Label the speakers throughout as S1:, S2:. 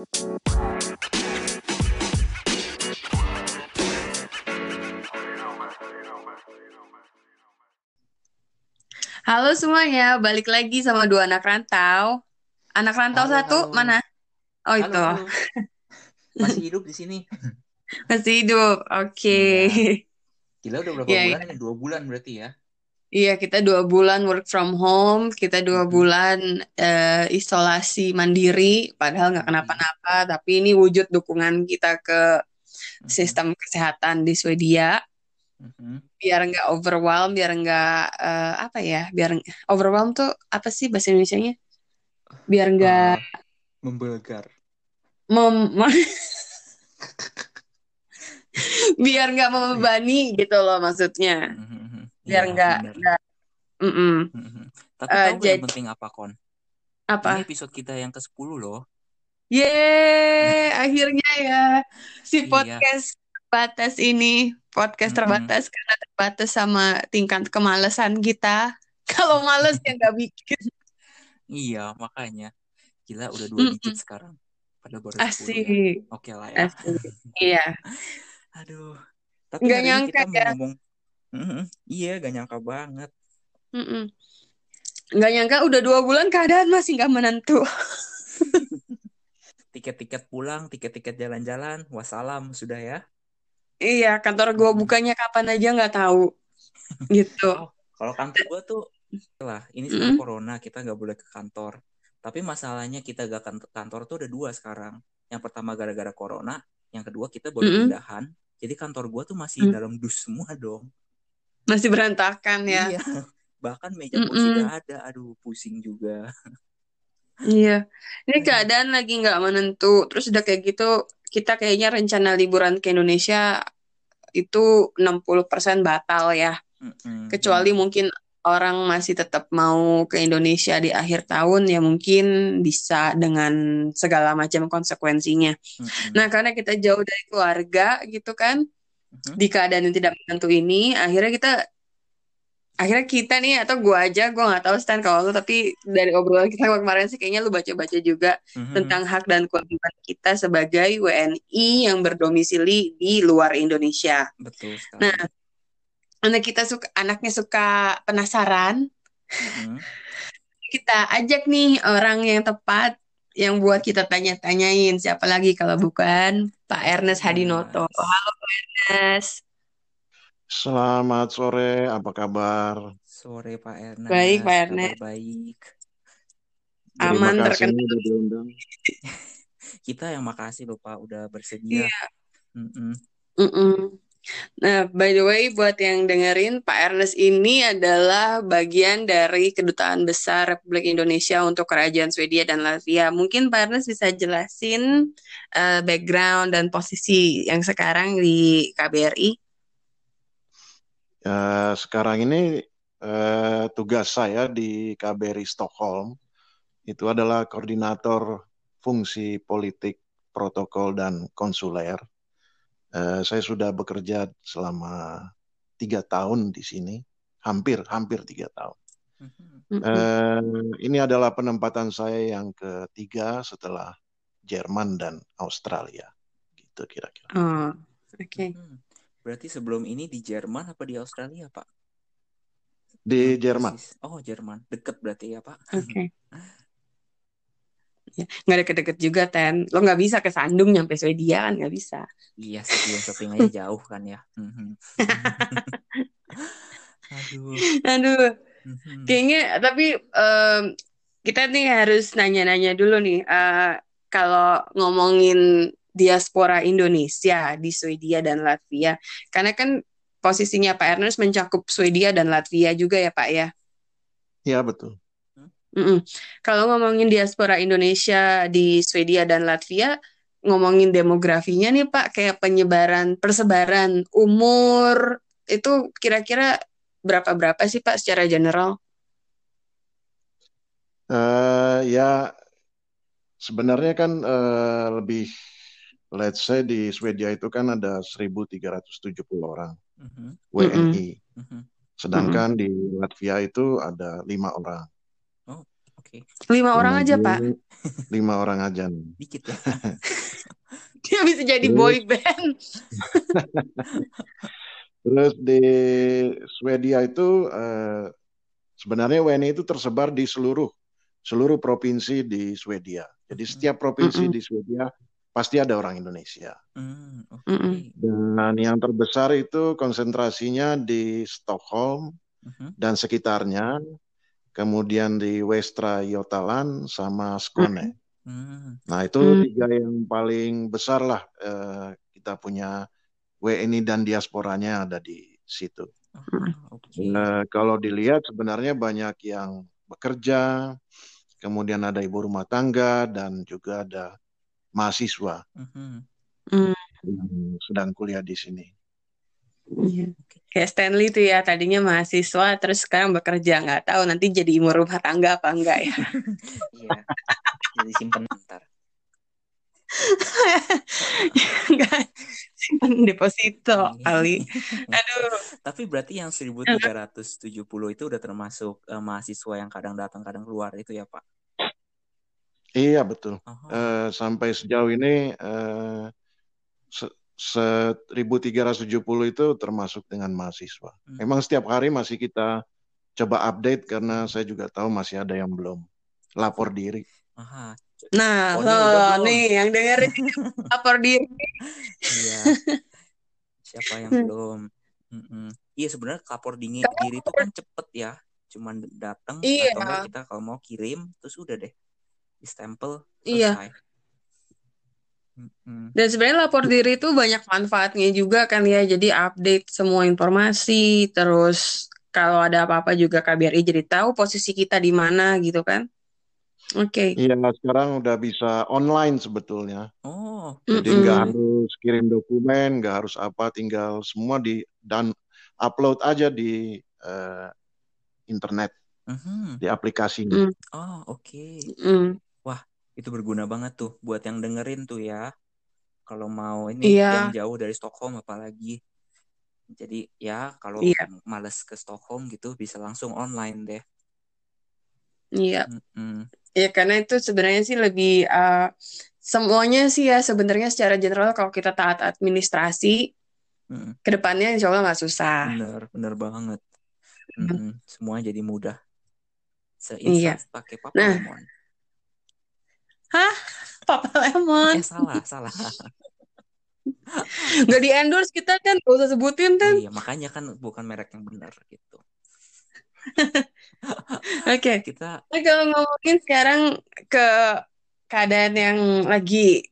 S1: Halo semuanya, balik lagi sama dua anak rantau. Anak rantau
S2: Halo,
S1: satu
S2: halo.
S1: mana? Oh
S2: Halo,
S1: itu,
S2: halo. Masih hidup di sini.
S1: masih hidup. Oke.
S2: Gila udah berapa
S1: Iya,
S2: bulan ini? Dua bulan berarti ya?
S1: Iya, kita dua bulan work from home, kita dua bulan eh, isolasi mandiri, padahal nggak kenapa-napa, tapi ini wujud dukungan kita ke sistem kesehatan di Swedia, biar nggak overwhelm, biar nggak eh, apa ya, biar overwhelm tuh apa sih bahasa Indonesianya? Biar nggak
S2: Eh, membelgar.
S1: mem- biar nggak membebani gitu loh maksudnya
S2: Mhm.
S1: Biar
S2: Iya,
S1: nggak nggak mm-mm.
S2: Mhm. Tapi
S1: Eh,
S2: tahu gak yang
S1: jadi
S2: penting apa, Kon?
S1: apa
S2: Ini episode kita yang ke-10 loh.
S1: Yeay, akhirnya ya si
S2: Iya.
S1: podcast terbatas ini podcast terbatas karena terbatas sama tingkat kemalasan kita kalau males ya nggak bikin
S2: Iya, makanya. Gila udah dua digit
S1: Mm-mm.
S2: sekarang. Padahal baru 10 ya.
S1: asik
S2: Oke lah ya.
S1: asik iya
S2: Aduh. Tapi
S1: nggak nyangka
S2: kita mau
S1: ya
S2: ngomong. Mhm. Iya, gak nyangka banget.
S1: Mm-mm. nggak nyangka udah dua bulan keadaan masih nggak menentu
S2: Tiket-tiket pulang, tiket-tiket jalan-jalan, wassalam sudah ya.
S1: iya kantor gua
S2: Mhm.
S1: bukanya kapan aja nggak tahu gitu
S2: Oh, kalau kantor gue tuh lah, ini sekarang
S1: Mm-mm.
S2: corona kita nggak boleh ke kantor. Tapi masalahnya kita gak kan kantor tuh ada dua sekarang. Yang pertama gara-gara corona, yang kedua kita baru
S1: Mm-mm.
S2: pindahan. Jadi kantor gue tuh masih
S1: Mm.
S2: dalam dus semua dong.
S1: Masih berantakan ya
S2: Iya, bahkan meja kursi
S1: Mm-mm.
S2: gak ada. Aduh, pusing juga.
S1: Iya, ini keadaan lagi nggak menentu. Terus udah kayak gitu, kita kayaknya rencana liburan ke Indonesia itu 60% batal ya.
S2: Mm-mm,
S1: Kecuali mungkin orang masih tetap mau ke Indonesia di akhir tahun, ya mungkin bisa dengan segala macam konsekuensinya.
S2: Mm-mm,
S1: Nah, karena kita jauh dari keluarga gitu kan,
S2: mhm.
S1: di keadaan yang tidak menentu ini, akhirnya kita akhirnya kita nih atau gua aja gua nggak tahu Stan kalau lu tapi dari obrolan kita kemarin sih kayaknya lu baca-baca juga
S2: Mhm,
S1: tentang hak dan kewajiban kita sebagai WNI yang berdomisili di luar Indonesia.
S2: Betul
S1: Nah,
S2: sekali.
S1: anak kita suka anaknya suka penasaran,
S2: Mhm.
S1: kita ajak nih orang yang tepat yang buat kita tanya-tanyain siapa lagi kalau bukan Pak Ernest Hadinoto.
S2: Ernest.
S1: Halo Pak Ernest.
S3: Selamat sore, apa kabar?
S2: Sore Pak
S1: Baik, Pak
S2: Ernest, kabar
S1: Ernest.
S2: baik.
S3: Terima
S1: Aman
S3: kasih
S1: terkenal.
S3: diundang.
S2: Kita yang makasih loh Pak udah bersedia.
S1: Iya.
S2: Mm-mm.
S1: Mm-mm. Nah, by the way, buat yang dengerin, Pak Ernest ini adalah bagian dari Kedutaan Besar Republik Indonesia untuk Kerajaan Swedia dan Latvia. Mungkin Pak Ernest bisa jelasin eh, background dan posisi yang sekarang di KBRI?
S3: Eh, sekarang ini eh, tugas saya di KBRI Stockholm itu adalah koordinator fungsi politik, protokol, dan konsuler. Eh, saya sudah bekerja selama tiga tahun di sini, hampir hampir tiga tahun. Eh, ini adalah penempatan saya yang ketiga setelah Jerman dan Australia, gitu kira-kira.
S1: Oh, oke.
S2: Mhm. Berarti sebelum ini di Jerman apa di Australia Pak?
S3: Di Jerman.
S2: persis. Oh Jerman, deket berarti ya Pak.
S1: Oke. Ya, nggak deket-deket juga, Ten. Lo nggak bisa ke Sandung nyampe Swedia kan? Nggak bisa.
S2: Iya sih, Glen shopping aja jauh kan ya. Mhm. Aduh.
S1: Aduh,
S2: Mhm.
S1: kayaknya tapi em, kita nih harus nanya-nanya dulu nih. eh, kalau ngomongin diaspora Indonesia di Swedia dan Latvia, karena kan posisinya Pak Ernest mencakup Swedia dan Latvia juga ya Pak ya.
S3: Ya betul.
S1: Mm-mm. Kalau ngomongin diaspora Indonesia di Swedia dan Latvia, ngomongin demografinya nih Pak, kayak penyebaran, persebaran umur itu kira-kira berapa-berapa sih Pak secara general?
S3: Eh, ya sebenarnya kan eh, lebih let's say di Swedia itu kan ada 1.370 orang
S2: Mhm.
S3: WNI.
S2: Mhm.
S3: Sedangkan di Latvia itu ada lima orang.
S2: Oke.
S1: Lima orang aja, Pak.
S3: Lima orang aja nih.
S2: Dikit ya.
S1: Dia bisa jadi
S3: Terus-
S1: boy band.
S3: Terus di Swedia itu eh, sebenarnya WNI itu tersebar di seluruh seluruh provinsi di Swedia. Jadi setiap provinsi
S1: Mm-mm.
S3: di Swedia pasti ada orang Indonesia.
S2: Hmm, oke.
S1: Mm-mm.
S3: Dan yang terbesar itu konsentrasinya di Stockholm
S2: Mhm.
S3: dan sekitarnya, kemudian di Västra Götaland sama Skåne.
S2: Hmm,
S3: Nah itu
S1: Hmm.
S3: tiga yang paling besar lah eh, kita punya WNI dan diasporanya ada di situ.
S2: ah, oke.
S3: Eh, kalau dilihat sebenarnya banyak yang bekerja, kemudian ada ibu rumah tangga dan juga ada mahasiswa
S2: Mhm.
S3: yang sedang kuliah di sini.
S1: Iya. Kayak Stanley tuh ya, tadinya mahasiswa, terus sekarang bekerja. Nggak tahu nanti jadi ibu rumah tangga apa enggak ya.
S2: Iya. Jadi simpen ntar.
S1: Enggak. Simpan deposito
S2: Iya.
S1: kali. Aduh.
S2: Tapi berarti yang 1370 itu udah termasuk eh, mahasiswa yang kadang datang kadang keluar itu ya, Pak?
S3: Iya betul.
S2: Oh,
S3: Eh, sampai sejauh ini eh, se- 1370 itu termasuk dengan mahasiswa.
S2: Hmm.
S3: Memang setiap hari masih kita coba update karena saya juga tahu masih ada yang belum lapor diri.
S2: aha.
S1: Nah,
S2: Oh, belum?
S1: nih yang dengerin lapor diri.
S2: Iya. Siapa yang belum? Mm-mm. Iya sebenarnya kapor dingin diri itu kan cepet ya. Cuman datang
S1: Iya.
S2: atau enggak kita kalau mau kirim terus udah deh di stempel
S1: Iya.
S2: selesai.
S1: Dan sebenarnya lapor diri itu banyak manfaatnya juga kan ya. Jadi update semua informasi, terus kalau ada apa-apa juga KBRI jadi tahu posisi kita di mana gitu kan. Oke.
S3: Iya, sekarang udah bisa online sebetulnya.
S2: Oh,
S3: Jadi nggak harus kirim dokumen, nggak harus apa, tinggal semua di dan upload aja di eh, internet,
S2: mhm.
S3: di aplikasinya.
S1: Mm.
S2: Oh, oke.
S1: Mm.
S2: Itu berguna banget tuh buat yang dengerin tuh ya. Kalau mau ini
S1: Iya.
S2: yang jauh dari Stockholm apalagi. Jadi ya kalau
S1: Iya.
S2: males ke Stockholm gitu bisa langsung online deh.
S1: Iya.
S2: Mm-mm.
S1: Ya karena itu sebenarnya sih lebih eh, semuanya sih ya sebenarnya secara general kalau kita taat administrasi
S2: Mm-mm.
S1: ke depannya insya Allah nggak susah.
S2: Bener, bener banget. Mm-mm. Semua jadi mudah.
S1: Iya.
S2: Seinstan pakai Papa
S1: Nah.
S2: Lemon.
S1: Papa Lemon
S2: Eh salah, salah.
S1: nggak di endorse kita kan gak usah sebutin kan.
S2: Iya, makanya kan bukan merek yang benar gitu.
S1: Oke.
S2: Kita
S1: Nah, kalau ngomongin sekarang ke keadaan yang lagi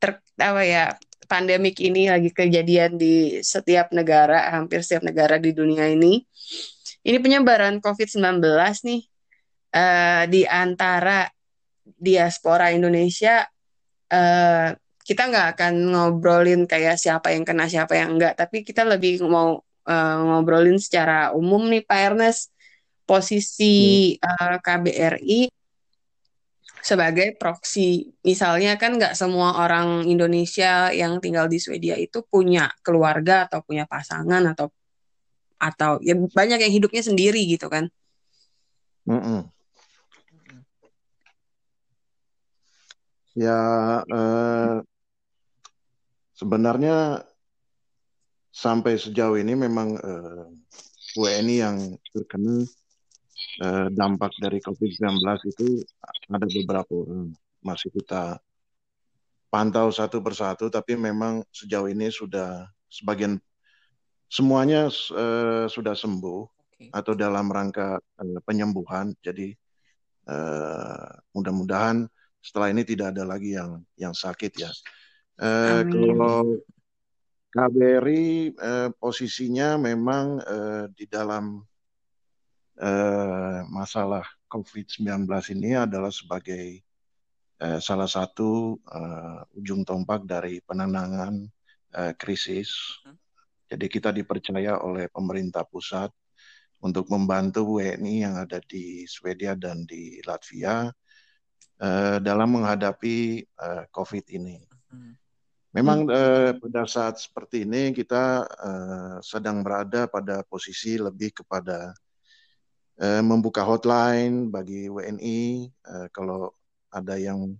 S1: ter apa ya pandemik ini lagi kejadian di setiap negara, hampir setiap negara di dunia ini. Ini penyebaran COVID-19 nih eh, di antara diaspora Indonesia eh, kita nggak akan ngobrolin kayak siapa yang kena siapa yang enggak, tapi kita lebih mau eh, ngobrolin secara umum nih Pak Ernest posisi eh, KBRI sebagai proksi. Misalnya kan nggak semua orang Indonesia yang tinggal di Swedia itu punya keluarga atau punya pasangan atau atau ya banyak yang hidupnya sendiri gitu kan.
S3: Mm-mm. Ya, eh, sebenarnya sampai sejauh ini memang eh, WNI yang terkena eh, dampak dari COVID-19 itu ada beberapa orang masih kita pantau satu persatu, tapi memang sejauh ini sudah sebagian semuanya eh, sudah sembuh
S2: oke.
S3: atau dalam rangka eh, penyembuhan. Jadi eh, mudah-mudahan setelah ini tidak ada lagi yang yang sakit ya. Eh, kalau KBRI eh, posisinya memang eh, di dalam eh, masalah COVID-19 ini adalah sebagai eh, salah satu eh, ujung tombak dari penanganan eh, krisis. Jadi kita dipercaya oleh pemerintah pusat untuk membantu WNI yang ada di Swedia dan di Latvia eh, dalam menghadapi eh, COVID ini.
S2: Hmm.
S3: Memang eh, pada saat seperti ini kita eh, sedang berada pada posisi lebih kepada uh, membuka hotline bagi WNI uh, kalau ada yang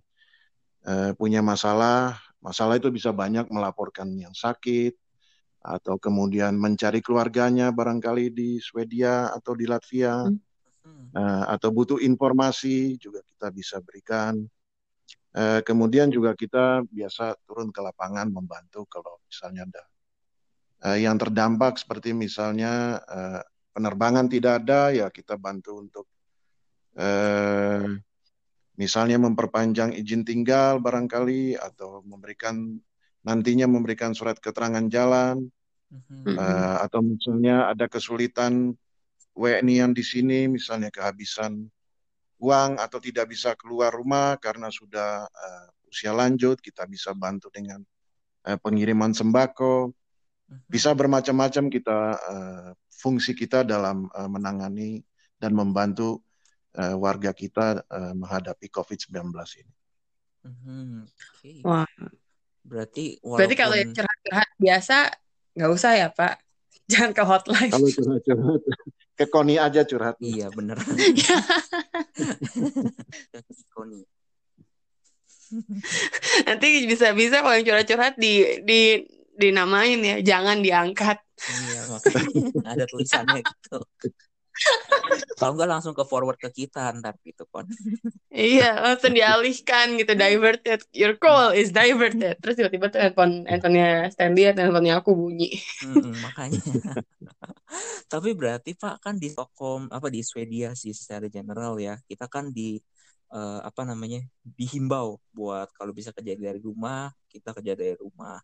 S3: uh, punya masalah. Masalah itu bisa banyak melaporkan yang sakit atau kemudian mencari keluarganya barangkali di Swedia atau di Latvia. Hmm uh, atau butuh informasi juga kita bisa berikan. Uh, kemudian juga kita biasa turun ke lapangan membantu kalau misalnya ada uh, yang terdampak seperti misalnya uh, penerbangan tidak ada ya kita bantu untuk uh, misalnya memperpanjang izin tinggal barangkali atau memberikan nantinya memberikan surat keterangan jalan uh, atau misalnya ada kesulitan WNI yang di sini misalnya kehabisan uang atau tidak bisa keluar rumah karena sudah uh, usia lanjut, kita bisa bantu dengan uh, pengiriman sembako. Mhm. Bisa bermacam-macam kita uh, fungsi kita dalam uh, menangani dan membantu uh, warga kita uh, menghadapi COVID-19 ini.
S2: Hmm, okay.
S1: Wah.
S2: Berarti
S1: walaupun... Berarti kalau yang curhat-curhat biasa nggak usah ya Pak? Jangan ke hotline.
S3: Kalau curhat-curhat ke Koni aja curhat.
S2: Iya bener. Koni.
S1: Nanti bisa-bisa kalau yang curhat-curhat di di dinamain ya, jangan diangkat.
S2: Iya, makanya ada tulisannya gitu. Kalau nggak langsung ke forward ke kita ntar gitu kon.
S1: iya, langsung dialihkan gitu diverted. Your call is diverted. Terus tiba-tiba tuh handphone handphonenya Stanley atau handphonenya aku bunyi.
S2: Hmm, makanya. Tapi berarti Pak kan di Stockholm apa di Swedia sih secara general ya. Kita kan di uh, apa namanya dihimbau buat kalau bisa kerja dari rumah kita kerja dari rumah.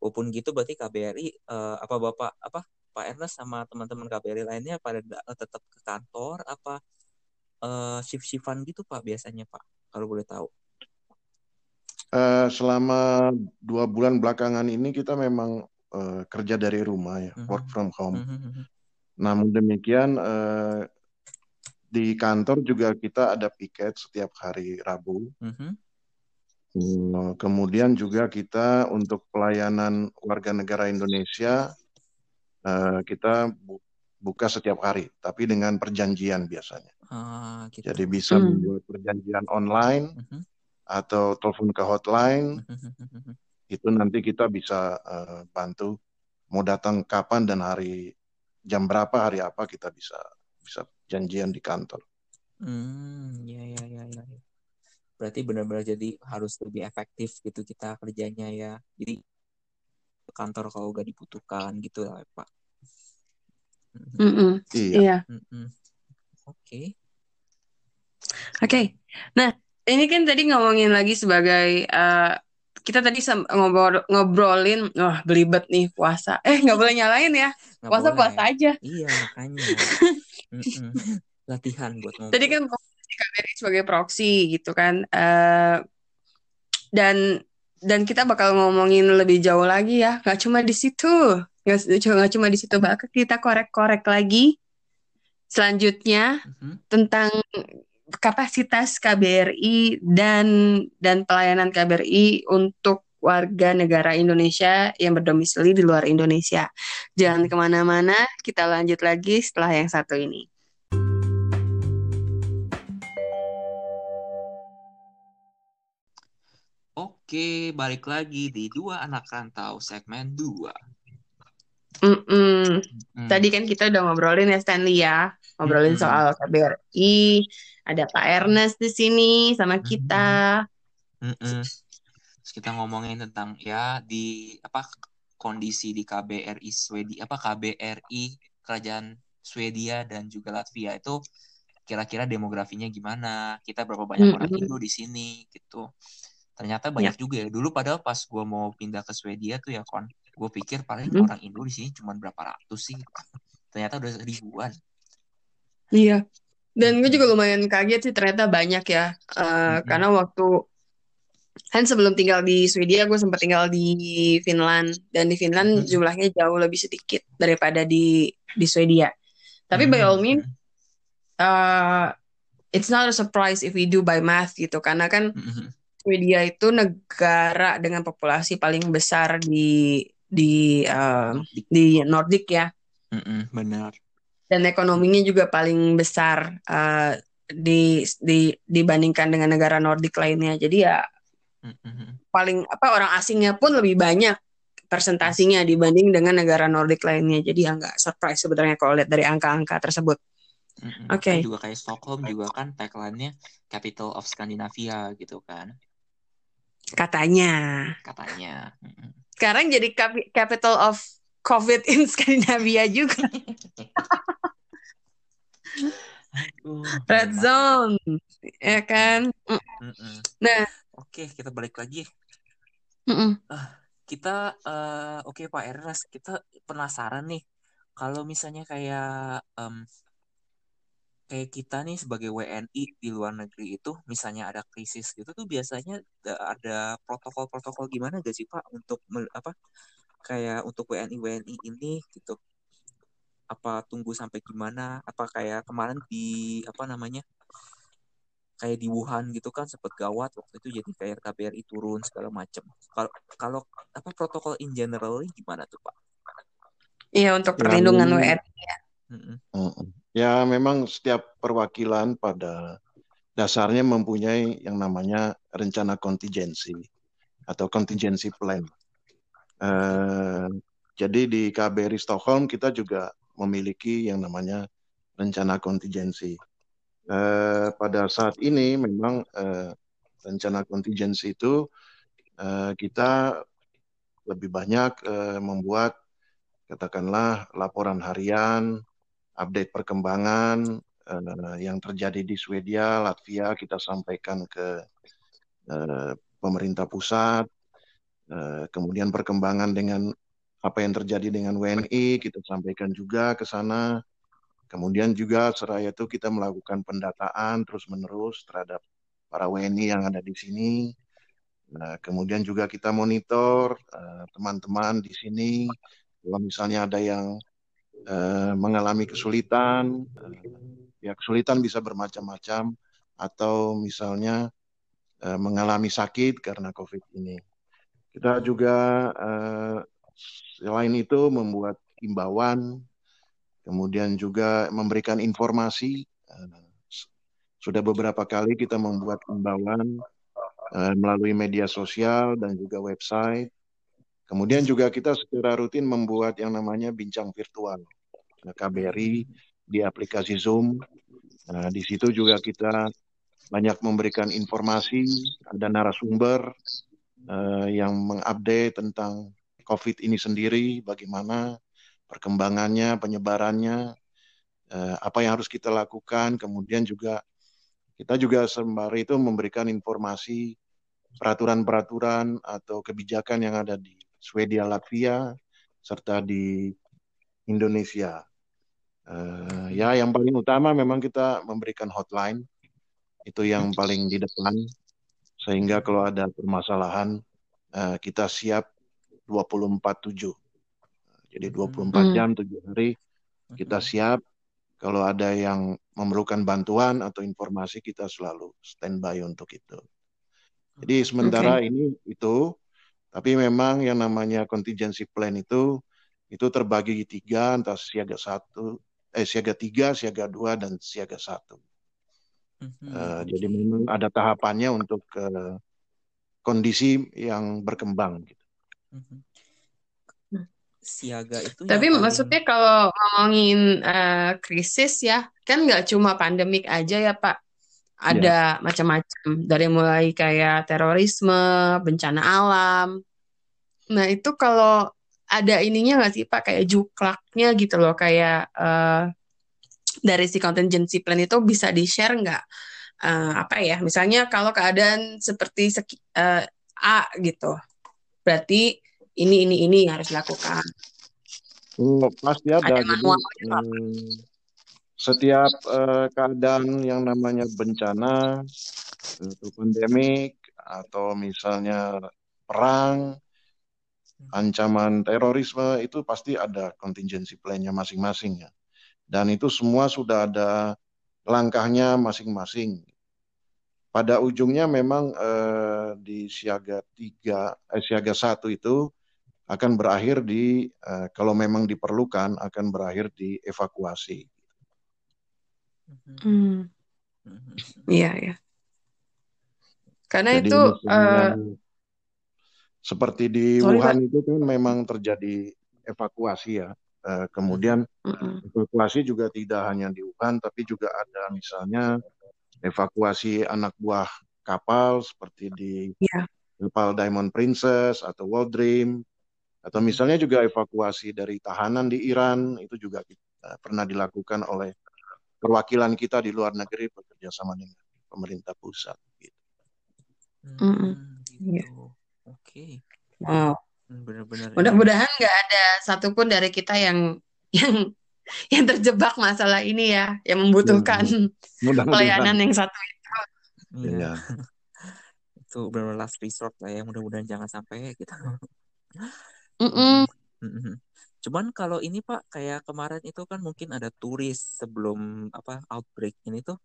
S2: Walaupun gitu berarti KBRI uh, eh, apa Bapak apa Pak Ernest sama teman-teman KBRI lainnya pada eh, tetap ke kantor apa uh, shift-shiftan gitu Pak biasanya Pak kalau boleh tahu?
S3: Uh, selama dua bulan belakangan ini kita memang uh, kerja dari rumah ya, mm-hmm. work from home. Mm-hmm. Namun demikian uh, di kantor juga kita ada piket setiap hari Rabu. Mm-hmm. kemudian juga kita untuk pelayanan warga negara Indonesia uh, kita buka setiap hari, tapi dengan perjanjian biasanya. Ah, gitu. Jadi bisa hmm. membuat perjanjian online uh-huh. atau telepon ke hotline. Uh-huh. Itu nanti kita bisa uh, bantu mau datang kapan dan hari jam berapa hari apa kita bisa bisa janjian di kantor.
S2: Hmm, ya ya ya ya. Berarti benar-benar jadi harus lebih efektif gitu kita kerjanya ya. Jadi kantor kalau gak dibutuhkan gitu ya Pak.
S1: Mm -mm. Iya.
S2: Mm -mm. Oke. Okay.
S1: Oke. Okay. Nah, ini kan tadi ngomongin lagi sebagai uh, kita tadi ngobrol ngobrolin wah belibet nih puasa. Eh nggak boleh nyalain ya. Gak puasa boleh. puasa aja.
S2: Iya makanya. Latihan buat ngobrol.
S1: Tadi kan KBRI sebagai proxy gitu kan. Uh, dan dan kita bakal ngomongin lebih jauh lagi ya nggak cuma di situ nggak cuma cuma di situ bakal kita korek-korek lagi selanjutnya mm-hmm. tentang kapasitas KBRI dan dan pelayanan KBRI untuk warga negara Indonesia yang berdomisili di luar Indonesia. Jangan ke mana-mana, kita lanjut lagi setelah yang satu ini.
S2: Oke, balik lagi di dua anak rantau segmen dua.
S1: Mm -mm. Mm. Tadi kan kita udah ngobrolin ya Stanley ya, ngobrolin mm -mm. soal KBRI, ada Pak Ernest di sini sama kita.
S2: Mm -mm. Terus kita ngomongin tentang ya di apa kondisi di KBRI Swedia apa KBRI Kerajaan Swedia dan juga Latvia itu kira-kira demografinya gimana, kita berapa banyak mm -hmm. orang Indo di sini gitu ternyata iya. banyak ya. juga ya dulu padahal pas gue mau pindah ke Swedia tuh ya kon gue pikir paling hmm. orang Indo di sini cuma berapa ratus sih ternyata udah ribuan
S1: iya dan gue juga lumayan kaget sih ternyata banyak ya uh, hmm. karena waktu kan sebelum tinggal di Swedia gue sempat tinggal di Finland dan di Finland hmm. jumlahnya jauh lebih sedikit daripada di di Swedia tapi hmm. by all means uh, it's not a surprise if we do by math gitu karena kan hmm Swedia itu negara dengan populasi paling besar di di uh, di Nordik ya.
S2: Mm-mm, benar.
S1: dan ekonominya juga paling besar uh, di, di dibandingkan dengan negara Nordik lainnya. Jadi ya mm-hmm. paling apa orang asingnya pun lebih banyak persentasinya dibanding dengan negara Nordik lainnya. Jadi ya nggak surprise sebenarnya kalau lihat dari angka-angka tersebut.
S2: Mm-hmm. Oke. Okay. Juga kayak Stockholm juga kan tagline-nya Capital of Scandinavia gitu kan.
S1: Katanya.
S2: Katanya.
S1: Sekarang jadi capital of COVID in Scandinavia juga. Red zone, ya kan? Mm. Nah,
S2: oke kita balik lagi.
S1: Uh,
S2: kita, uh, oke okay, Pak Ernest, kita penasaran nih, kalau misalnya kayak um, kayak kita nih sebagai WNI di luar negeri itu, misalnya ada krisis gitu tuh biasanya ada protokol-protokol gimana gak sih Pak untuk apa kayak untuk WNI WNI ini gitu? Apa tunggu sampai gimana? Apa kayak kemarin di apa namanya kayak di Wuhan gitu kan sempat gawat waktu itu jadi kayak KBRI turun segala macam kalau kalau apa protokol in general gimana tuh pak?
S1: Iya untuk perlindungan WNI ya
S3: ya memang setiap perwakilan pada dasarnya mempunyai yang namanya rencana kontingensi atau contingency plan. Eh, jadi di KBRI Stockholm kita juga memiliki yang namanya rencana kontingensi. Eh, pada saat ini memang eh, rencana kontingensi itu eh, kita lebih banyak eh, membuat katakanlah laporan harian, update perkembangan eh, yang terjadi di Swedia, Latvia kita sampaikan ke eh, pemerintah pusat, Eh, kemudian perkembangan dengan apa yang terjadi dengan WNI kita sampaikan juga ke sana. Kemudian juga seraya itu kita melakukan pendataan terus-menerus terhadap para WNI yang ada di sini. Nah, kemudian juga kita monitor teman-teman uh, di sini. Kalau misalnya ada yang uh, mengalami kesulitan, uh, ya kesulitan bisa bermacam-macam, atau misalnya uh, mengalami sakit karena COVID ini. Kita juga selain itu membuat himbauan, kemudian juga memberikan informasi. Sudah beberapa kali kita membuat himbauan uh, melalui media sosial dan juga website. Kemudian juga kita secara rutin membuat yang namanya bincang virtual KBRI di aplikasi Zoom. Nah, di situ juga kita banyak memberikan informasi, ada narasumber, uh, yang mengupdate tentang COVID ini sendiri, bagaimana perkembangannya, penyebarannya, uh, apa yang harus kita lakukan, kemudian juga kita juga sembari itu memberikan informasi peraturan-peraturan atau kebijakan yang ada di Swedia, Latvia, serta di Indonesia. Uh, ya, yang paling utama memang kita memberikan hotline itu yang paling di depan sehingga kalau ada permasalahan uh, kita siap 24/7. Jadi 24 hmm. jam 7 hari kita hmm. siap kalau ada yang memerlukan bantuan atau informasi kita selalu standby untuk itu. Jadi sementara okay. ini itu, tapi memang yang namanya contingency plan itu itu terbagi tiga, entah siaga satu, eh siaga tiga, siaga dua, dan siaga satu. Uh, jadi memang ada tahapannya untuk uh, kondisi yang berkembang gitu.
S2: Mm-hmm. Siaga itu.
S1: Tapi paling... maksudnya kalau ngomongin uh, krisis ya, kan nggak cuma pandemik aja ya Pak. Ada ya. macam-macam. Dari mulai kayak terorisme, bencana alam. Nah itu kalau ada ininya nggak sih Pak? Kayak juklaknya gitu loh. Kayak uh, dari si contingency plan itu bisa di share nggak? Uh, apa ya? Misalnya kalau keadaan seperti seki, uh, A gitu. Berarti ini ini ini harus dilakukan.
S3: Oh, pasti ada, ada jadi hmm, setiap uh, keadaan yang namanya bencana atau pandemik atau misalnya perang ancaman terorisme itu pasti ada contingency plan-nya masing-masing ya dan itu semua sudah ada langkahnya masing-masing. Pada ujungnya memang eh, di siaga tiga, eh, siaga satu itu akan berakhir di eh, kalau memang diperlukan akan berakhir di evakuasi.
S1: Hmm. Iya, ya. Karena
S3: Jadi
S1: itu uh,
S3: seperti di
S1: sorry,
S3: Wuhan
S1: Pak.
S3: itu kan memang terjadi evakuasi ya. Eh, kemudian
S1: Mm-mm.
S3: evakuasi juga tidak hanya di Wuhan, tapi juga ada misalnya evakuasi anak buah kapal seperti di
S1: Iya.
S3: kapal Diamond Princess atau World Dream, atau misalnya juga evakuasi dari tahanan di Iran itu juga eh, pernah dilakukan oleh perwakilan kita di luar negeri bekerja sama dengan pemerintah pusat. Gitu.
S1: Mm-mm. Iya.
S2: gitu. Oke.
S1: Wow.
S2: Hmm, Benar-benar ini.
S1: Mudah-mudahan nggak ada satupun dari kita yang yang yang terjebak masalah ini ya, yang membutuhkan
S3: Mudah-mudahan.
S1: pelayanan yang satu itu.
S2: Iya.
S3: Iya.
S2: Itu benar last resort lah ya. Mudah-mudahan jangan sampai kita.
S1: Mm-mm.
S2: Mhm. Cuman kalau ini Pak, kayak kemarin itu kan mungkin ada turis sebelum apa outbreak ini tuh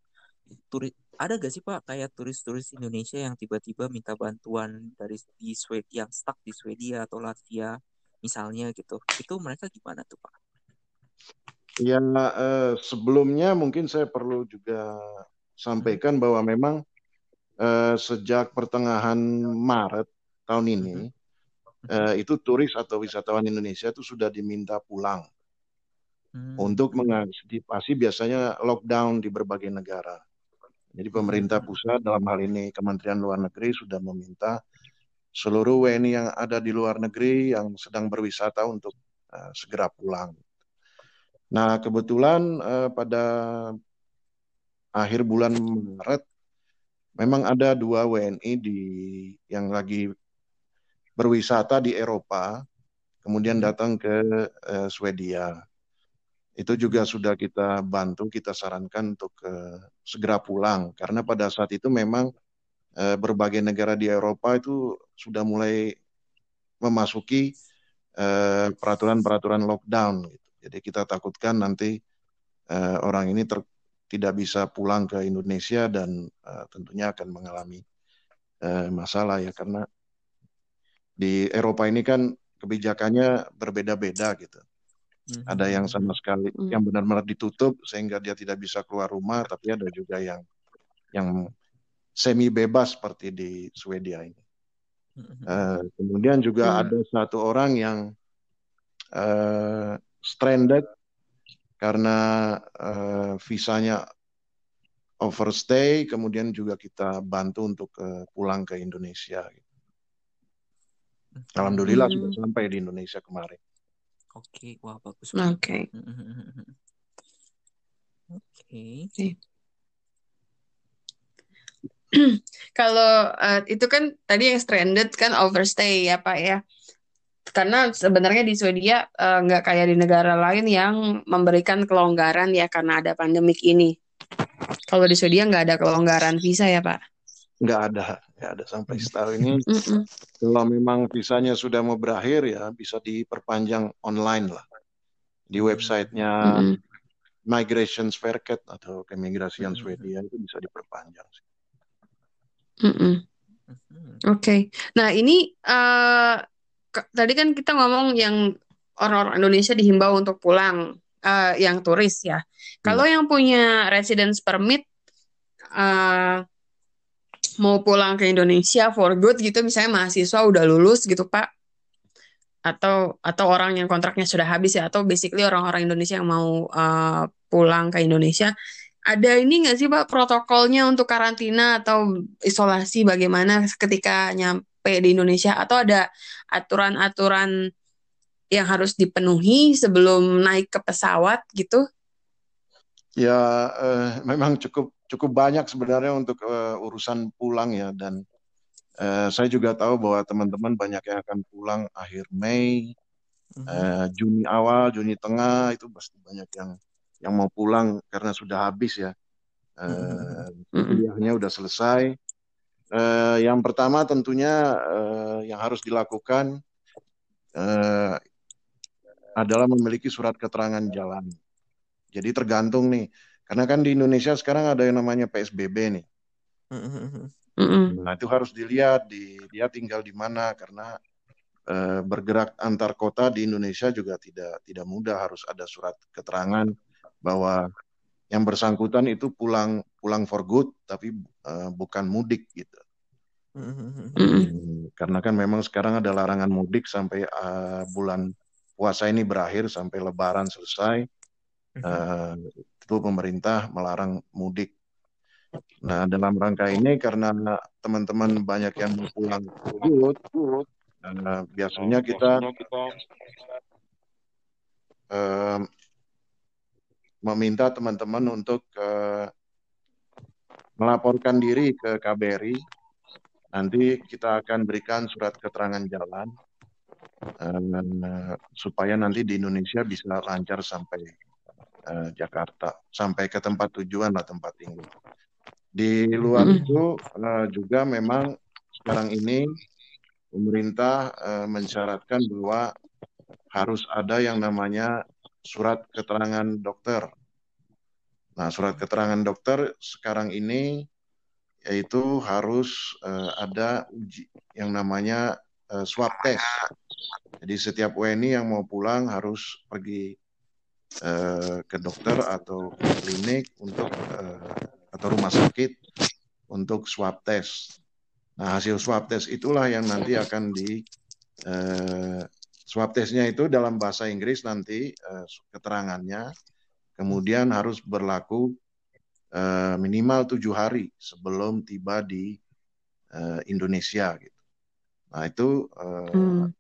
S2: turis ada gak sih Pak kayak turis-turis Indonesia yang tiba-tiba minta bantuan dari di Swedia yang stuck di Swedia atau Latvia misalnya gitu. Itu mereka gimana tuh Pak?
S3: Ya, eh, sebelumnya mungkin saya perlu juga sampaikan bahwa memang eh, sejak pertengahan Maret tahun ini, eh, itu turis atau wisatawan Indonesia itu sudah diminta pulang
S2: Hmm.
S3: untuk mengantisipasi biasanya lockdown di berbagai negara. Jadi pemerintah pusat dalam hal ini Kementerian Luar Negeri sudah meminta seluruh WNI yang ada di luar negeri yang sedang berwisata untuk eh, segera pulang. Nah, kebetulan eh, pada akhir bulan Maret memang ada dua WNI di yang lagi berwisata di Eropa, kemudian datang ke eh, Swedia. Itu juga sudah kita bantu, kita sarankan untuk eh, segera pulang karena pada saat itu memang eh, berbagai negara di Eropa itu sudah mulai memasuki eh, peraturan-peraturan lockdown. Gitu. Jadi kita takutkan nanti eh, orang ini ter- tidak bisa pulang ke Indonesia dan eh, tentunya akan mengalami masalah ya karena di Eropa ini kan kebijakannya berbeda-beda gitu.
S2: Mhm.
S3: Ada yang sama sekali
S1: Hmm.
S3: yang benar-benar ditutup sehingga dia tidak bisa keluar rumah, tapi ada juga yang yang semi bebas seperti di Swedia ini.
S2: Mhm.
S3: Eh, kemudian juga
S1: Hmm.
S3: ada satu orang yang eh, stranded karena eh, visanya overstay, kemudian juga kita bantu untuk eh, pulang ke Indonesia. Alhamdulillah
S1: Hmm.
S3: sudah sampai di Indonesia kemarin.
S2: Oke, wah bagus
S1: Oke.
S2: banget. Oke.
S1: Kalau eh, itu kan tadi yang stranded kan overstay ya Pak ya. Karena sebenarnya di Swedia nggak kayak di negara lain yang memberikan kelonggaran ya karena ada pandemik ini. Kalau di Swedia nggak ada kelonggaran visa ya Pak.
S3: Nggak ada, nggak ada sampai setahu ini.
S1: Mm-mm.
S3: Kalau memang visanya sudah mau berakhir ya bisa diperpanjang online lah di websitenya
S1: Mm-mm.
S3: Migration Verket atau keimigrasian
S2: Mhm.
S3: Swedia itu bisa diperpanjang.
S2: Mhm.
S1: Oke. Nah ini eh, ke- tadi kan kita ngomong yang orang-orang Indonesia dihimbau untuk pulang, eh, yang turis ya. Kalau yang punya residence permit eh, mau pulang ke Indonesia for good gitu, misalnya mahasiswa udah lulus gitu Pak, atau atau orang yang kontraknya sudah habis ya, atau basically orang-orang Indonesia yang mau eh, pulang ke Indonesia, ada ini nggak sih Pak protokolnya untuk karantina atau isolasi bagaimana ketika nyampe di Indonesia, atau ada aturan-aturan yang harus dipenuhi sebelum naik ke pesawat gitu?
S3: Ya eh, memang cukup cukup banyak sebenarnya untuk eh, urusan pulang ya dan eh, saya juga tahu bahwa teman-teman banyak yang akan pulang akhir Mei,
S2: Mhm.
S3: eh, Juni awal, Juni tengah itu pasti banyak yang yang mau pulang karena sudah habis ya. Eh,
S1: Mm-mm.
S3: kuliahnya udah selesai. Eh, yang pertama tentunya eh, yang harus dilakukan eh, adalah memiliki surat keterangan jalan. Jadi tergantung nih, karena kan di Indonesia sekarang ada yang namanya PSBB nih. Nah itu harus dilihat di dia tinggal di mana karena eh, bergerak antar kota di Indonesia juga tidak tidak mudah harus ada surat keterangan bahwa yang bersangkutan itu pulang pulang for good tapi uh, bukan mudik gitu. Hmm, karena kan memang sekarang ada larangan mudik sampai uh, bulan puasa ini berakhir sampai Lebaran selesai. Uh, itu pemerintah melarang mudik. Nah dalam rangka ini karena teman-teman banyak yang pulang uh, biasanya kita uh, meminta teman-teman untuk uh, melaporkan diri ke KBRI. Nanti kita akan berikan surat keterangan jalan uh, supaya nanti di Indonesia bisa lancar sampai uh, Jakarta, sampai ke tempat tujuan lah tempat tinggal. Di luar mm -hmm. itu uh, juga memang sekarang ini pemerintah uh, mensyaratkan bahwa harus ada yang namanya surat keterangan dokter. Nah, surat keterangan dokter sekarang ini yaitu harus uh, ada uji yang namanya uh, swab test. Jadi setiap WNI yang mau pulang harus pergi uh, ke dokter atau klinik untuk uh, atau rumah sakit untuk swab test. Nah, hasil swab test itulah yang nanti akan di uh, Swab testnya itu dalam bahasa Inggris nanti uh, keterangannya kemudian harus berlaku uh, minimal tujuh hari sebelum tiba di uh, Indonesia gitu. Nah itu hmm.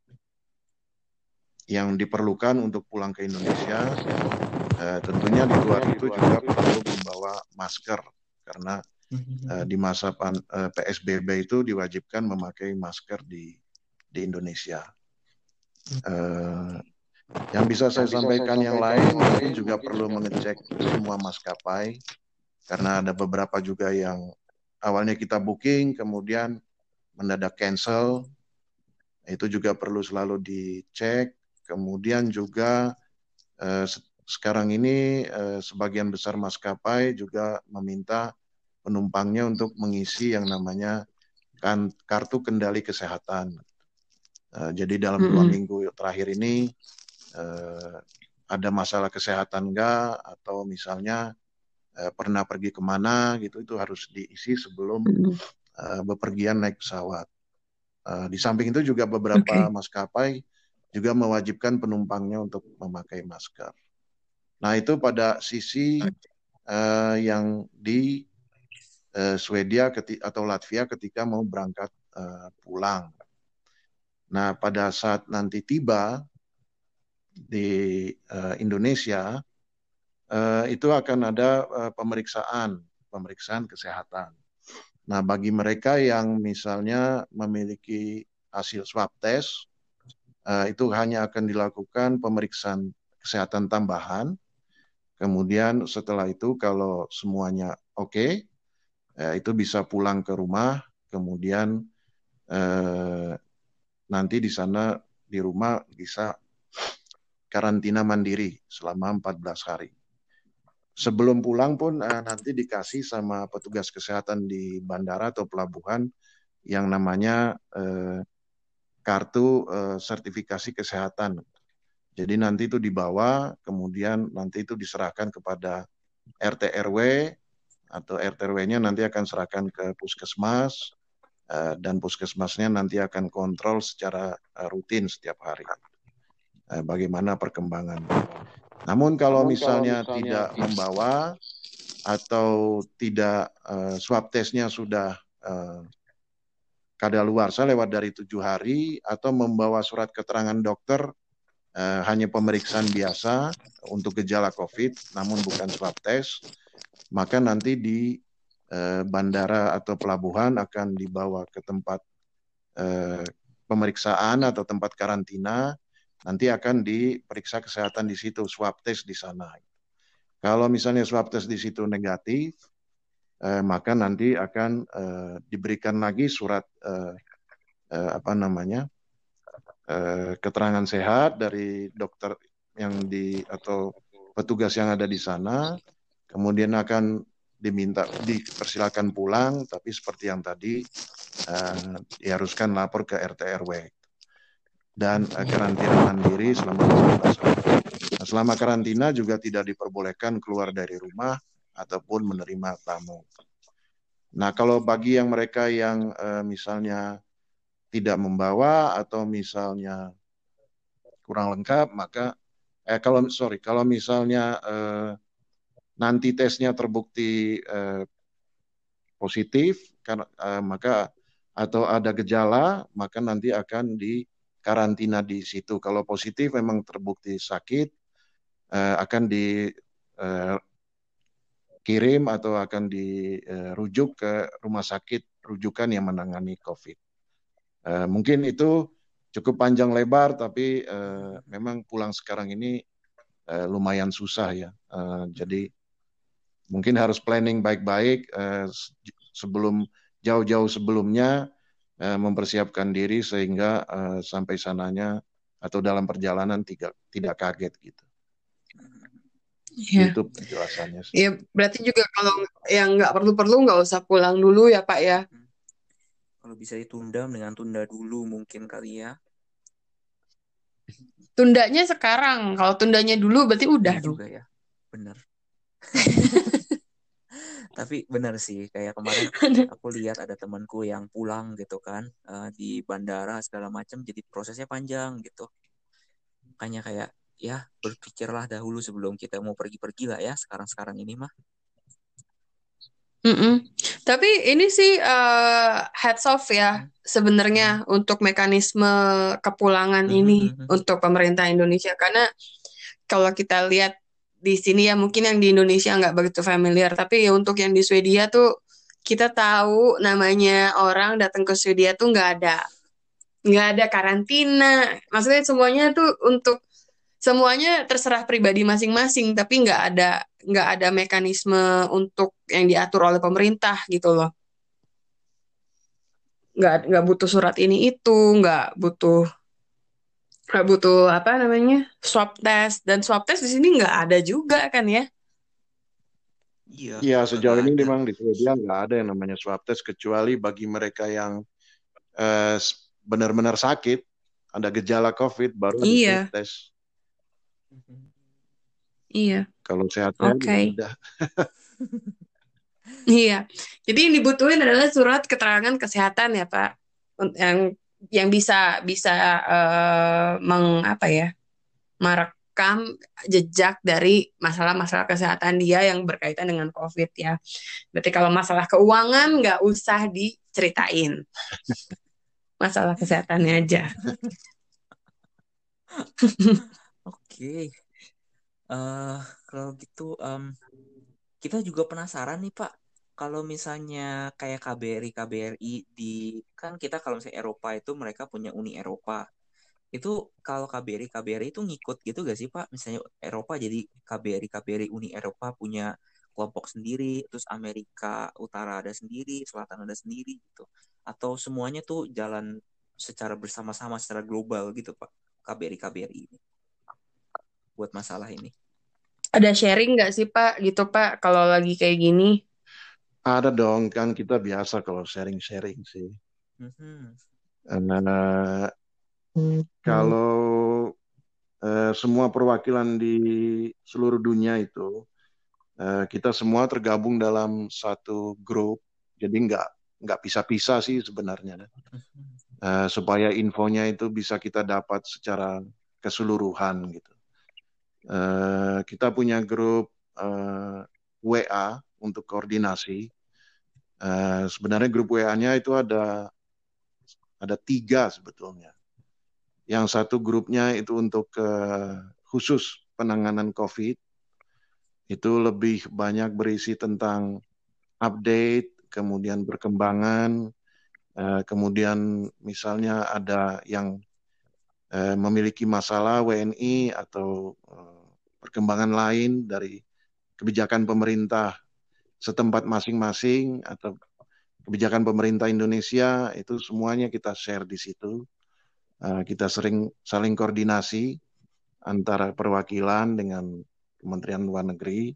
S3: Yang diperlukan untuk pulang ke Indonesia. Uh, tentunya di luar itu juga perlu membawa masker. Karena uh, di masa pan, uh, PSBB itu diwajibkan memakai masker di di Indonesia. Uh, yang bisa saya yang sampaikan bisa saya yang lain mungkin juga perlu mengecek semua maskapai. Karena ada beberapa juga yang awalnya kita booking kemudian mendadak cancel. Itu juga perlu selalu dicek kemudian juga eh, sekarang ini eh, sebagian besar maskapai juga meminta penumpangnya untuk mengisi yang namanya kan kartu kendali kesehatan Uh, jadi dalam mm -hmm. dua minggu terakhir ini uh, ada masalah kesehatan enggak atau misalnya uh, pernah pergi ke mana gitu itu harus diisi sebelum uh, bepergian naik pesawat. Uh, di samping itu juga beberapa okay. maskapai juga mewajibkan penumpangnya untuk memakai masker. Nah itu pada sisi uh, yang di uh, Swedia atau Latvia ketika mau berangkat uh, pulang. Nah, pada saat nanti tiba di uh, Indonesia, uh, itu akan ada uh, pemeriksaan, pemeriksaan kesehatan. Nah, bagi mereka yang misalnya memiliki hasil swab test, itu hanya akan dilakukan pemeriksaan kesehatan tambahan. Kemudian setelah itu kalau semuanya oke, okay, uh, itu bisa pulang ke rumah, kemudian uh, nanti di sana di rumah bisa karantina mandiri selama 14 hari. Sebelum pulang pun eh, nanti dikasih sama petugas kesehatan di bandara atau pelabuhan yang namanya eh, kartu eh, sertifikasi kesehatan. Jadi nanti itu dibawa, kemudian nanti itu diserahkan kepada RT RW atau RT RW-nya nanti akan serahkan ke puskesmas, Eh, dan puskesmasnya nanti akan kontrol secara eh, rutin setiap hari eh, bagaimana perkembangan. Namun kalau misalnya, tidak membawa atau tidak swab testnya sudah uh, saya lewat dari tujuh hari atau membawa surat keterangan dokter hanya pemeriksaan biasa untuk gejala COVID, namun bukan swab test, maka nanti di Eh, bandara atau pelabuhan akan dibawa ke tempat eh, pemeriksaan atau tempat karantina, nanti akan diperiksa kesehatan di situ, swab test di sana. Kalau misalnya swab test di situ negatif, eh, maka nanti akan eh, diberikan lagi surat eh, eh, apa namanya eh, keterangan sehat dari dokter yang di atau petugas yang ada di sana, kemudian akan diminta dipersilakan pulang tapi seperti yang tadi uh, diharuskan lapor ke RT RW dan uh, karantina mandiri selama 14 hari. Nah, selama karantina juga tidak diperbolehkan keluar dari rumah ataupun menerima tamu. Nah, kalau bagi yang mereka yang uh, misalnya tidak membawa atau misalnya kurang lengkap, maka eh kalau sorry kalau misalnya uh, nanti tesnya terbukti uh, positif, karena uh, maka atau ada gejala, maka nanti akan di karantina di situ. Kalau positif memang terbukti sakit, uh, akan dikirim uh, atau akan dirujuk ke rumah sakit rujukan yang menangani COVID. Uh, mungkin itu cukup panjang lebar, tapi uh, memang pulang sekarang ini lumayan susah ya. Jadi mungkin harus planning baik-baik sebelum jauh-jauh sebelumnya mempersiapkan diri sehingga sampai sananya atau dalam perjalanan tidak tidak kaget gitu.
S1: Ya.
S3: Itu penjelasannya.
S1: Iya, berarti juga kalau yang nggak perlu-perlu nggak usah pulang dulu ya Pak ya. Hmm.
S2: Kalau bisa ditunda dengan tunda dulu mungkin kali ya.
S1: Tundanya sekarang, kalau tundanya dulu berarti udah
S2: ya juga ya. Bener. Tapi benar sih, kayak kemarin aku lihat ada temanku yang pulang gitu kan uh, di bandara segala macam, jadi prosesnya panjang gitu. Makanya kayak ya berpikirlah dahulu sebelum kita mau pergi-pergi lah ya sekarang-sekarang ini mah.
S1: Mm -mm. Tapi ini sih uh, heads off ya hmm. sebenarnya hmm. untuk mekanisme kepulangan hmm. ini hmm. untuk pemerintah Indonesia karena kalau kita lihat di sini ya mungkin yang di Indonesia nggak begitu familiar tapi ya untuk yang di Swedia tuh kita tahu namanya orang datang ke Swedia tuh nggak ada nggak ada karantina maksudnya semuanya tuh untuk semuanya terserah pribadi masing-masing tapi nggak ada nggak ada mekanisme untuk yang diatur oleh pemerintah gitu loh. Nggak nggak butuh surat ini itu nggak butuh nggak butuh apa namanya swab test. Dan swab test di sini nggak ada juga kan ya?
S3: Iya iya sejauh ini memang di Swedia nggak ada yang namanya swab test kecuali bagi mereka yang eh, benar-benar sakit ada gejala COVID baru
S1: iya.
S3: ada tes
S1: iya
S3: kalau sehat okay. udah
S1: iya jadi yang dibutuhin adalah surat keterangan kesehatan ya pak yang yang bisa bisa uh, meng apa ya merekam jejak dari masalah-masalah kesehatan dia yang berkaitan dengan COVID ya. Berarti kalau masalah keuangan nggak usah diceritain, masalah kesehatannya aja.
S2: Oke, uh, kalau gitu um, kita juga penasaran nih Pak. Kalau misalnya kayak KBRI KBRI di kan kita kalau misalnya Eropa itu mereka punya Uni Eropa. Itu kalau KBRI KBRI itu ngikut gitu gak sih Pak? Misalnya Eropa jadi KBRI KBRI Uni Eropa punya kelompok sendiri terus Amerika Utara ada sendiri Selatan ada sendiri gitu. Atau semuanya tuh jalan secara bersama-sama secara global gitu Pak? KBRI KBRI ini buat masalah ini
S1: ada sharing nggak sih Pak gitu Pak kalau lagi kayak gini
S3: ada dong, kan kita biasa kalau sharing-sharing sih. Mm-hmm. Uh, mm-hmm. Kalau uh, semua perwakilan di seluruh dunia itu, uh, kita semua tergabung dalam satu grup, jadi nggak nggak pisah-pisah sih sebenarnya. Uh, supaya infonya itu bisa kita dapat secara keseluruhan gitu. Uh, kita punya grup uh, WA untuk koordinasi. Uh, sebenarnya grup WA-nya itu ada ada tiga sebetulnya. Yang satu grupnya itu untuk uh, khusus penanganan COVID. Itu lebih banyak berisi tentang update, kemudian perkembangan, uh, kemudian misalnya ada yang uh, memiliki masalah WNI atau uh, perkembangan lain dari kebijakan pemerintah setempat masing-masing atau kebijakan pemerintah Indonesia itu semuanya kita share di situ. Uh, kita sering saling koordinasi antara perwakilan dengan Kementerian Luar Negeri.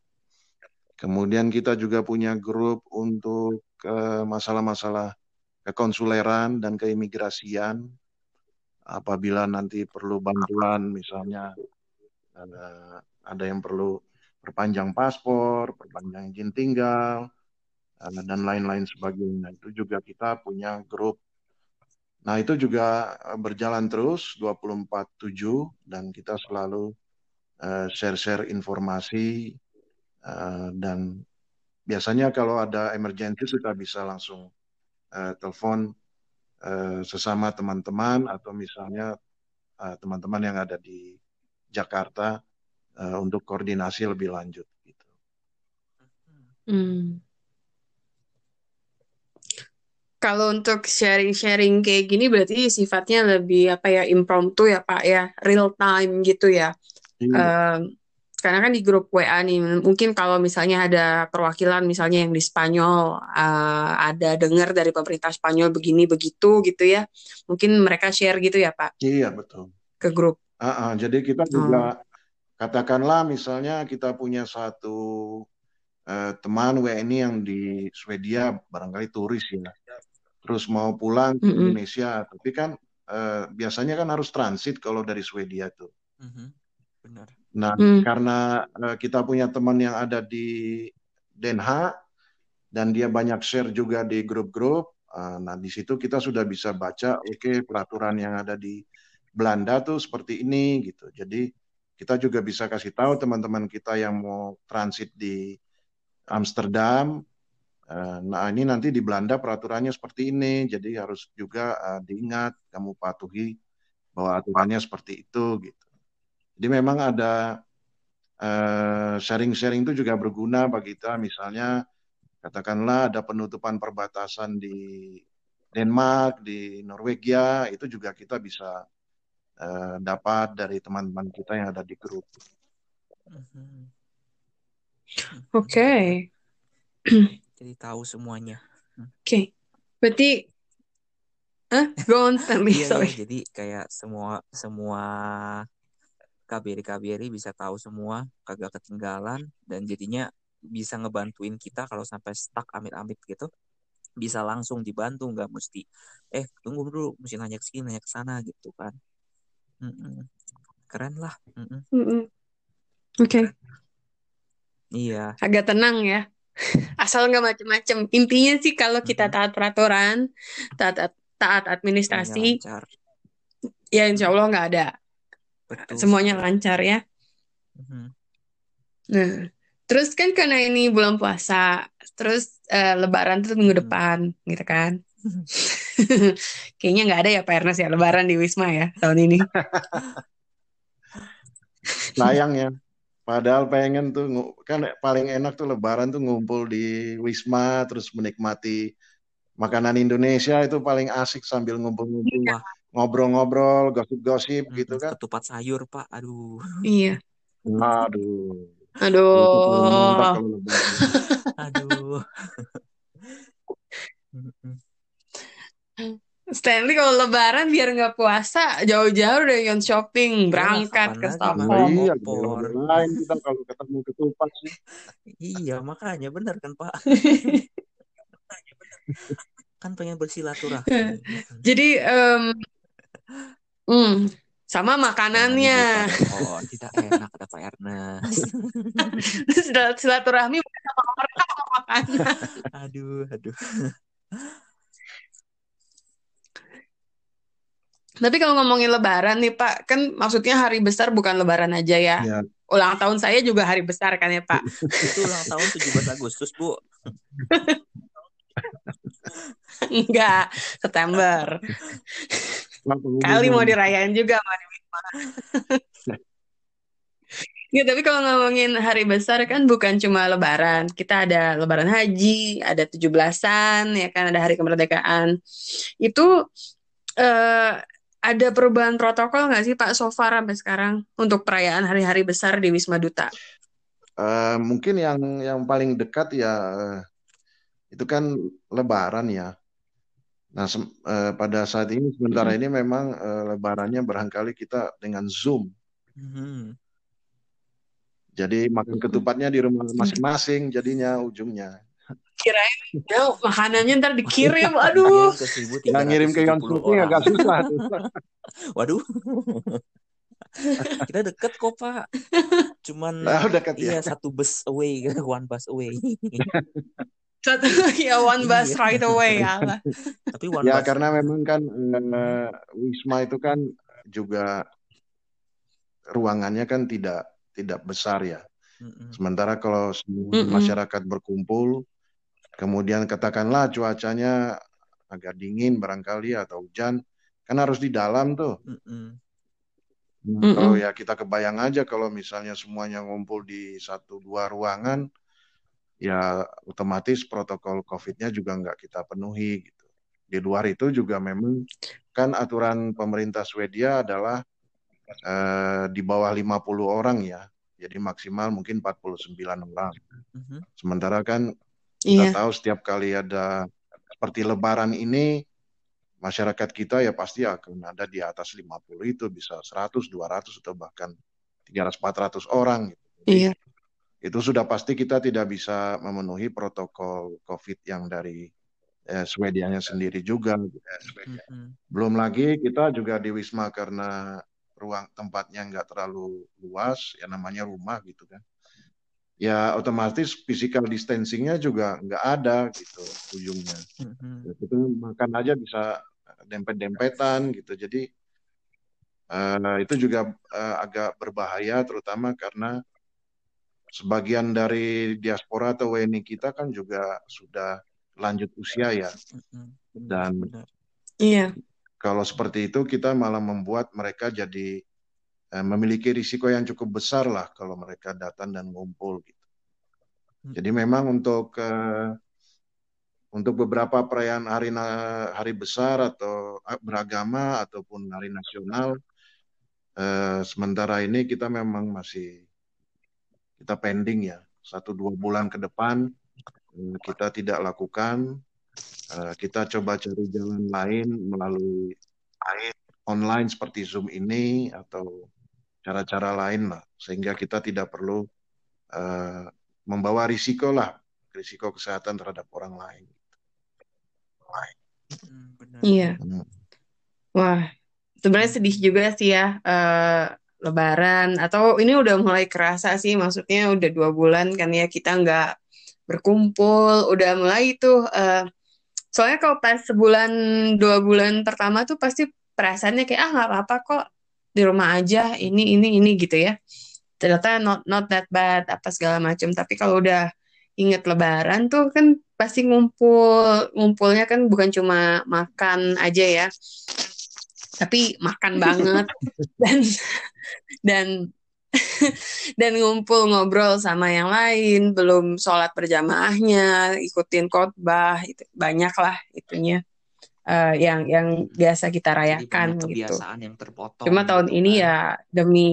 S3: Kemudian kita juga punya grup untuk masalah masalah-masalah kekonsuleran dan keimigrasian. Apabila nanti perlu bantuan, misalnya ada, ada yang perlu perpanjang paspor, perpanjang izin tinggal, uh, dan lain-lain sebagainya. Itu juga kita punya grup. Nah, itu juga berjalan terus 24/7 dan kita selalu share-share informasi dan biasanya kalau ada emergency kita bisa langsung telepon sesama teman-teman atau misalnya uh, teman-teman yang ada di Jakarta uh, untuk koordinasi lebih lanjut gitu.
S1: Hmm. Kalau untuk sharing-sharing kayak gini berarti sifatnya lebih apa ya impromptu ya Pak ya, real time gitu ya. Um, karena kan di grup WA nih mungkin kalau misalnya ada perwakilan misalnya yang di Spanyol uh, ada dengar dari pemerintah Spanyol begini begitu gitu ya mungkin mereka share gitu ya Pak
S3: iya betul
S1: ke grup
S3: uh -uh, jadi kita juga oh. katakanlah misalnya kita punya satu uh, teman WNI yang di Swedia barangkali turis ya terus mau pulang ke mm -hmm. Indonesia tapi kan uh, biasanya kan harus transit kalau dari Swedia tuh mm -hmm. Benar Nah, hmm. karena uh, kita punya teman yang ada di Den Haag dan dia banyak share juga di grup-grup. Uh, nah, di situ kita sudah bisa baca, oke okay, peraturan yang ada di Belanda tuh seperti ini gitu. Jadi kita juga bisa kasih tahu teman-teman kita yang mau transit di Amsterdam. Uh, nah, ini nanti di Belanda peraturannya seperti ini, jadi harus juga uh, diingat, kamu patuhi bahwa aturannya seperti itu gitu. Jadi memang ada eh, sharing-sharing itu juga berguna bagi kita. Misalnya katakanlah ada penutupan perbatasan di Denmark, di Norwegia, itu juga kita bisa uh, dapat dari teman-teman kita yang ada di grup.
S1: Oke. Okay.
S2: Jadi tahu semuanya.
S1: Oke. Okay. Berarti Hah? Go on, Stanley.
S2: iya, iya, jadi kayak semua semua KBRI-KBRI bisa tahu semua, kagak ketinggalan, dan jadinya bisa ngebantuin kita kalau sampai stuck amit-amit gitu. Bisa langsung dibantu nggak mesti eh tunggu dulu mesti nanya ke sini nanya ke sana gitu kan. Mm-mm. keren lah
S1: oke. Okay.
S2: iya.
S1: Agak tenang ya. Asal nggak macem-macem. Intinya sih kalau kita taat peraturan taat taat administrasi ya insya Allah nggak ada Betul. Semuanya lancar ya. Mm-hmm. Nah, terus kan karena ini bulan puasa, terus uh, Lebaran tuh minggu mm-hmm. depan, gitu kan? Kayaknya nggak ada ya Pak Ernest ya Lebaran di Wisma ya tahun ini.
S3: Sayang ya. Padahal pengen tuh kan paling enak tuh Lebaran tuh ngumpul di Wisma terus menikmati makanan Indonesia itu paling asik sambil ngumpul-ngumpul. Iya ngobrol-ngobrol, gosip-gosip hmm, gitu kan.
S2: Ketupat sayur, Pak. Aduh.
S1: Iya.
S3: Aduh.
S1: Aduh.
S2: Aduh.
S1: Stanley kalau lebaran biar nggak puasa jauh-jauh dari yon shopping iya, berangkat ke Stockholm.
S3: Iya, lain kita kalau ketemu ketupat sih.
S2: iya, makanya benar kan Pak. kan pengen bersilaturahmi.
S1: Jadi um, Hmm, sama makanannya.
S2: Oh, tidak enak ada Pak Ernest.
S1: Silaturahmi sama orang sama makannya.
S2: aduh, aduh.
S1: Tapi kalau ngomongin lebaran nih Pak, kan maksudnya hari besar bukan lebaran aja ya. ya. Ulang tahun saya juga hari besar kan ya Pak.
S2: Itu ulang tahun 17 Agustus, Bu.
S1: Enggak, September. Kali mau dirayain juga sama Wisma. Ya, tapi kalau ngomongin hari besar kan bukan cuma lebaran. Kita ada lebaran haji, ada tujuh belasan, ya kan, ada hari kemerdekaan. Itu eh, ada perubahan protokol nggak sih Pak so far sampai sekarang untuk perayaan hari-hari besar di Wisma Duta?
S3: Uh, mungkin yang yang paling dekat ya itu kan lebaran ya. Nah, uh, pada saat ini sementara ini memang uh, lebarannya barangkali kita dengan Zoom. Hmm. Jadi makan ketupatnya di rumah masing-masing jadinya ujungnya.
S1: Kirain ya, makanannya ntar dikirim, aduh.
S3: Yang ngirim ke yang agak susah.
S2: Waduh. kita deket kok pak cuman
S3: Nah, deket ya.
S2: iya satu bus away one bus away
S1: Satu ya one bus
S2: Iya.
S1: right away ya
S2: tapi one
S3: Ya
S2: bus
S3: karena memang kan eh, Wisma itu kan juga ruangannya kan tidak tidak besar ya. Sementara kalau masyarakat berkumpul, kemudian katakanlah cuacanya agak dingin barangkali atau hujan, kan harus di dalam tuh. Nah. Kalau ya kita kebayang aja kalau misalnya semuanya ngumpul di satu dua ruangan, ya otomatis protokol COVID-nya juga nggak kita penuhi gitu. Di luar itu juga memang kan aturan pemerintah Swedia adalah eh, di bawah 50 orang ya. Jadi maksimal mungkin 49 orang.
S2: Mhm.
S3: Sementara kan kita
S1: Iya.
S3: tahu setiap kali ada seperti lebaran ini masyarakat kita ya pasti akan ada di atas 50 itu bisa 100, 200 atau bahkan 300, 400 orang gitu. Jadi
S1: Iya.
S3: Itu sudah pasti kita tidak bisa memenuhi protokol COVID yang dari eh, Swedianya sendiri juga. gitu.
S2: Mm-mm.
S3: Belum lagi kita juga di Wisma karena ruang tempatnya nggak terlalu luas, ya namanya rumah gitu kan. Ya otomatis physical distancingnya juga nggak ada gitu ujungnya.
S2: Mhm.
S3: Ya, kita makan aja bisa dempet-dempetan gitu. Jadi eh, itu juga eh, agak berbahaya terutama karena sebagian dari diaspora atau WNI kita kan juga sudah lanjut usia ya. Dan.
S1: Iya.
S3: kalau seperti itu kita malah membuat mereka jadi eh, memiliki risiko yang cukup besar lah kalau mereka datang dan ngumpul gitu. Jadi memang untuk eh, untuk beberapa perayaan hari na- hari besar atau eh, beragama ataupun hari nasional eh, sementara ini kita memang masih kita pending ya satu dua bulan ke depan eh, kita tidak lakukan Eh, kita coba cari jalan lain melalui online seperti Zoom ini atau cara-cara lain lah sehingga kita tidak perlu eh, membawa risiko lah risiko kesehatan terhadap orang lain.
S2: Mm, benar.
S1: Iya.
S3: Hmm.
S1: Wah, sebenarnya sedih juga sih ya eh, Lebaran. Atau ini udah mulai kerasa sih maksudnya udah dua bulan kan ya kita nggak berkumpul. Udah mulai tuh eh, soalnya kalau pas sebulan dua bulan pertama tuh pasti perasaannya kayak ah nggak apa-apa kok di rumah aja ini ini ini gitu ya. Ternyata not not that bad apa segala macam tapi kalau udah inget Lebaran tuh kan pasti ngumpul ngumpulnya kan bukan cuma makan aja ya tapi makan banget. Dan dan dan ngumpul ngobrol sama yang lain. Belum sholat berjamaahnya ikutin khotbah itu banyak lah itunya. Eh, yang yang biasa kita rayakan gitu.
S2: kebiasaan yang terpotong
S1: cuma tahun
S2: gitu
S1: ini
S2: kan.
S1: ya demi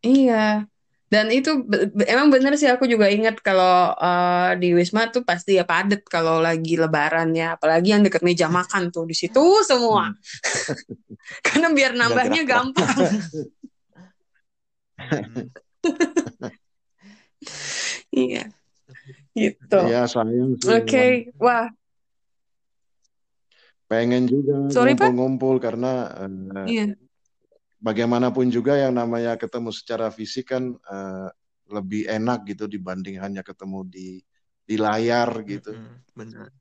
S1: iya dan itu be- emang bener sih aku juga ingat kalau eh, di Wisma tuh pasti ya padet kalau lagi Lebaran ya. Apalagi yang deket meja makan tuh di situ semua. Karena biar nambahnya gampang.
S2: Hmm.
S1: iya gitu.
S3: Ya sayang
S1: oke
S3: memang.
S1: wah.
S3: Pengen juga ngumpul-ngumpul karena eh,
S1: iya
S3: bagaimanapun juga yang namanya ketemu secara fisik kan eh, lebih enak gitu dibanding hanya ketemu di di layar gitu.
S2: Benar.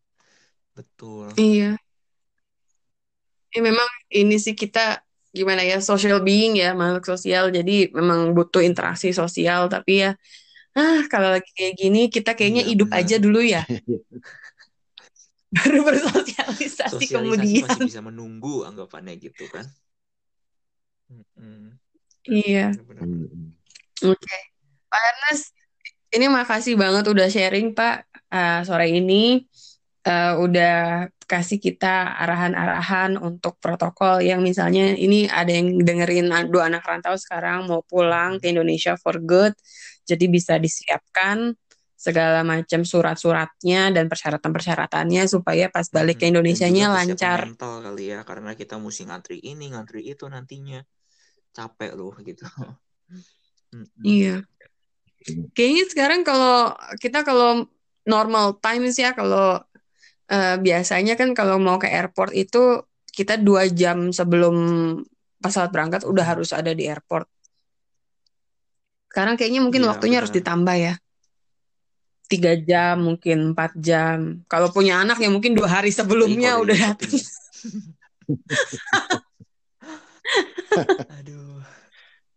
S2: Betul.
S1: iya ya memang ini sih kita gimana ya social being ya makhluk sosial jadi memang butuh interaksi sosial tapi ya ah kalau lagi kayak gini kita kayaknya
S2: Iya,
S1: hidup
S2: benar.
S1: aja dulu ya baru bersosialisasi
S2: Sosialisasi
S1: kemudian
S2: masih bisa menunggu anggapannya gitu kan.
S1: Iya. Oke, Pak Ernest, ini makasih banget udah sharing Pak eh, sore ini, Eh, udah kasih kita arahan-arahan untuk protokol yang misalnya ini ada yang dengerin dua anak rantau sekarang mau pulang ke Indonesia for good, jadi bisa disiapkan segala macam surat-suratnya dan persyaratan-persyaratannya supaya pas balik ke Indonesianya lancar.
S2: mental kali ya karena kita mesti ngantri ini, ngantri itu nantinya. Capek loh gitu.
S1: Iya. Kayaknya sekarang kalau kita kalau normal times ya kalau eh, biasanya kan kalau mau ke airport itu kita dua jam sebelum pesawat berangkat udah harus ada di airport. Sekarang kayaknya mungkin
S2: Iya,
S1: waktunya harus
S2: benar.
S1: ditambah ya. Tiga jam, mungkin empat jam. Kalau punya anak ya mungkin dua hari
S2: Iya,
S1: sebelumnya
S2: kalau
S1: udah datang.
S2: ya. Aduh.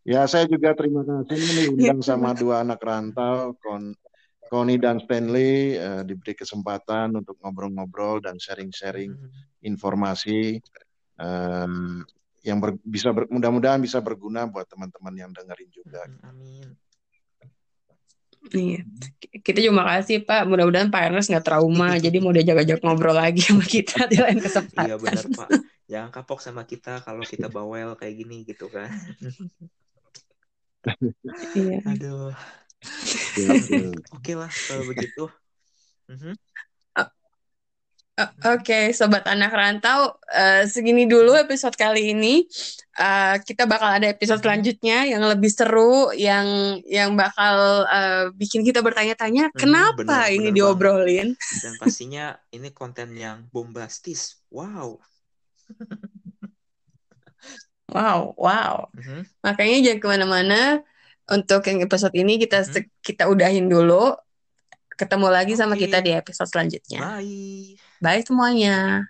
S3: Ya, saya juga terima kasih nih diundang sama dua anak rantau, Kon Connie dan Stanley, eh, diberi kesempatan untuk ngobrol-ngobrol dan sharing-sharing
S2: Hmm.
S3: informasi em, yang ber- bisa ber- mudah-mudahan bisa berguna buat teman-teman yang dengerin juga.
S2: Hmm, Amin.
S1: Iya. Kita juga makasih Pak. Mudah-mudahan Pak Ernest nggak trauma. jadi mau diajak-ajak ngobrol lagi sama kita di lain
S2: Iya
S1: kesempatan.
S2: benar Pak. Jangan kapok sama kita kalau kita bawel kayak gini gitu kan.
S1: Iya.
S2: Aduh.
S3: Ya.
S2: Oke lah kalau begitu. Mhm.
S1: Oke, sobat anak rantau, eh, segini dulu episode kali ini. Eh, kita bakal ada episode selanjutnya yang lebih seru, yang yang bakal eh, bikin kita bertanya-tanya
S2: Mhm,
S1: kenapa
S2: benar,
S1: ini
S2: benar
S1: diobrolin.
S2: Dan pastinya ini konten yang bombastis. Wow.
S1: Wow, wow.
S2: Mhm.
S1: Makanya jangan ke mana-mana. Untuk yang episode ini kita
S2: Mhm.
S1: kita udahin dulu. Ketemu lagi sama
S2: Oke.
S1: kita di episode selanjutnya.
S2: Bye.
S1: Bye semuanya.